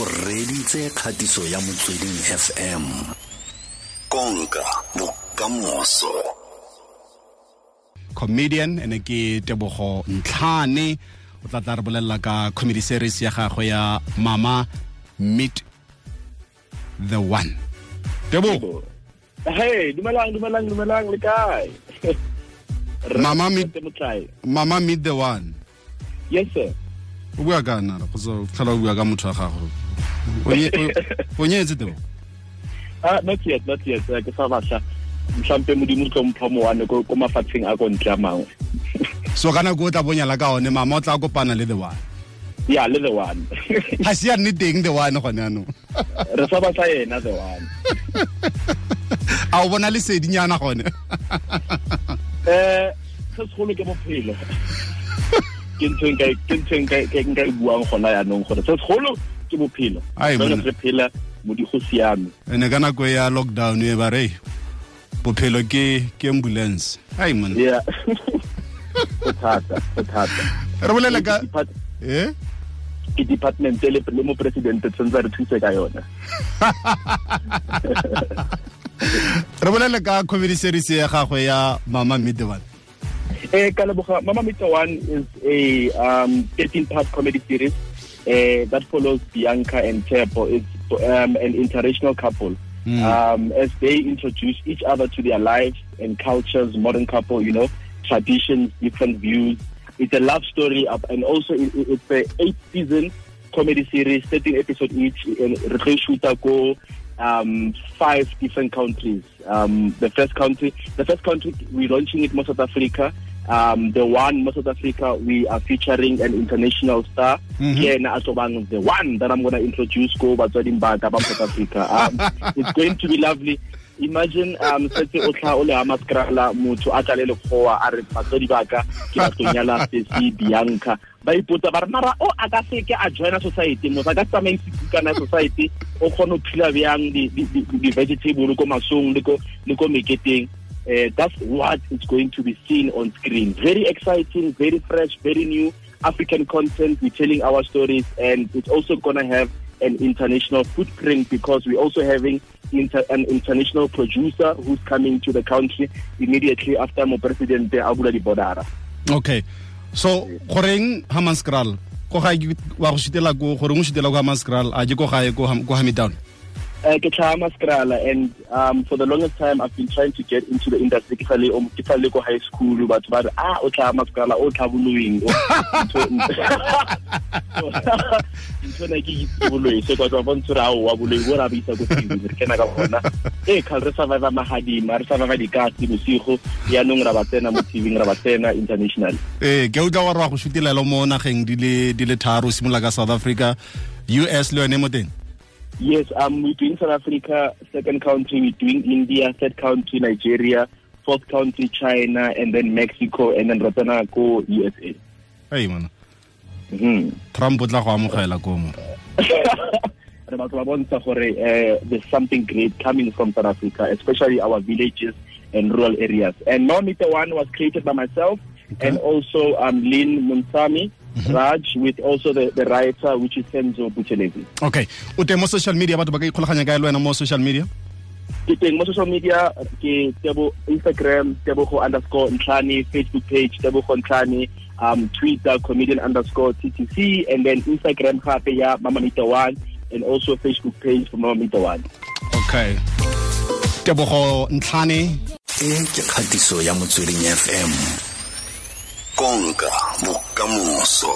o reditse kgatiso ya motsweding fm konka bokamoso. Comedian ene ke tebogo ntlhane. O tla tla re bolelela ka comedy series ya gagwe ya mama meet the one. Tebogo. Hey dumelang dumelang dumelang le kae? Mama Meet- Ntate Motlhai. mama meet the one. Yes sir. O bua ka nara go tlhola o bua ka motho wa gago O nye- o- o nyetse tebogo ah not yet not yet. Ke sa batla mhlampe modimo tlo mpha moane ko mafatsheng a ko ntle a mangwe so kana go tla bonyala ka one mama o tla kopana le the one? Ya le the one. Ha si ya nne teng the one gone yanong re sa batla yena the one. A o bona lesedinyana gone? Eh se segolo ke bophelo. Ke ntho e ntho e nka- e buang gona yaanong gore se segolo ke bophelo. Ai, Jwale monna. re phela mo go siame ene ka nako ya lockdown e ba re bophelo ke ke ambulance. Ai monna. Yeah thata thata. Re bolele ka eh? ke department le le mo presidente tshwanetse re thuse ka yona. Re bolele ka comedy series ya gagwe ya mama one. Eh, ka leboga Mama One is a um, 13 part comedy series uh, that follows Bianca and Tepo. It's um, an international couple. Mm. Um, as they introduce each other to their lives and cultures, modern couple, you know, traditions, different views. It's a love story, up, and also it, it- it's a eight season comedy series, 13 episodes each. And re tlo shoota um, five different countries. Um, the first country, the first country, we're launching it in South Africa. Um, the one in South Africa, we are featuring an international star. Kena Atobang, the one that I'm going to introduce go Batswading Bata ba South Africa. Um, it's going to be lovely. Imagine um setse o tla o le ha maskrala motho a tla le lekgowa a re batswadi ba ka ke ba tlo nyala Stacey Bianca ba ipotsa ba re mara o a ka se ke a joina society mo ka tsamaisi kana society o kgone ho phila bjang di di- di di vegetable ko masong le ko meketeng uh, that's what is going to be seen on screen. Very exciting, very fresh, very new African content. We're telling our stories, and it's also going to have an international footprint because we're also having inter- an international producer who's coming to the country immediately after my president Abula Di Bodara. okay so Koreng hamaskral ko ga wa go shitela ko goreng o shitela ko hamaskral a ko Uh, ke Chama Skrala, and um, for the longest time, I've been trying to get into the industry. Ke sale um, ke sale ko high school, but but ah, o Chama Skrala, o tlhaboloing. Ntho na ke itse boloi, so kwa tswa ntse ra o wa boloi, bo ra bisa ko TV, re kena ka bona. Eh, khal re survive mahadima, re survive dikasi bosigo, yaanong ra ba tsena mo TV, ra ba tsena international. ee ke utlwa gore wa go shutilela mo nageng di le di le tharo simolola ka south africa us le yone mo teng Yes, um, we're doing South Africa, second country, we're doing India, third country, Nigeria, fourth country, China, and then Mexico, and then Ratana go USA. ei mana Mm-hmm. trump o tla go amogela ko mo Re batho ba bontsha gore uh, there's something great coming from South Africa, especially our villages and rural areas. And No Meet The One was created by myself and also um, Lynn Munsami, Raj, with also the, the writer, which is Senzo Buchelezi. okay. O teng mo social media batho ba ka ikgolaganya ka le wena mo social media? Ke teng mo social media ke tebo instagram tebogo underscore ntlhane facebook page tebogo ntlhane um twitter comedian underscore ttc and then instagram gape ya mama meter one and also facebook page for mama meter one. Okay. Tebogo ntlhane. E ke kgatiso ya motsweding fm konka bokamoso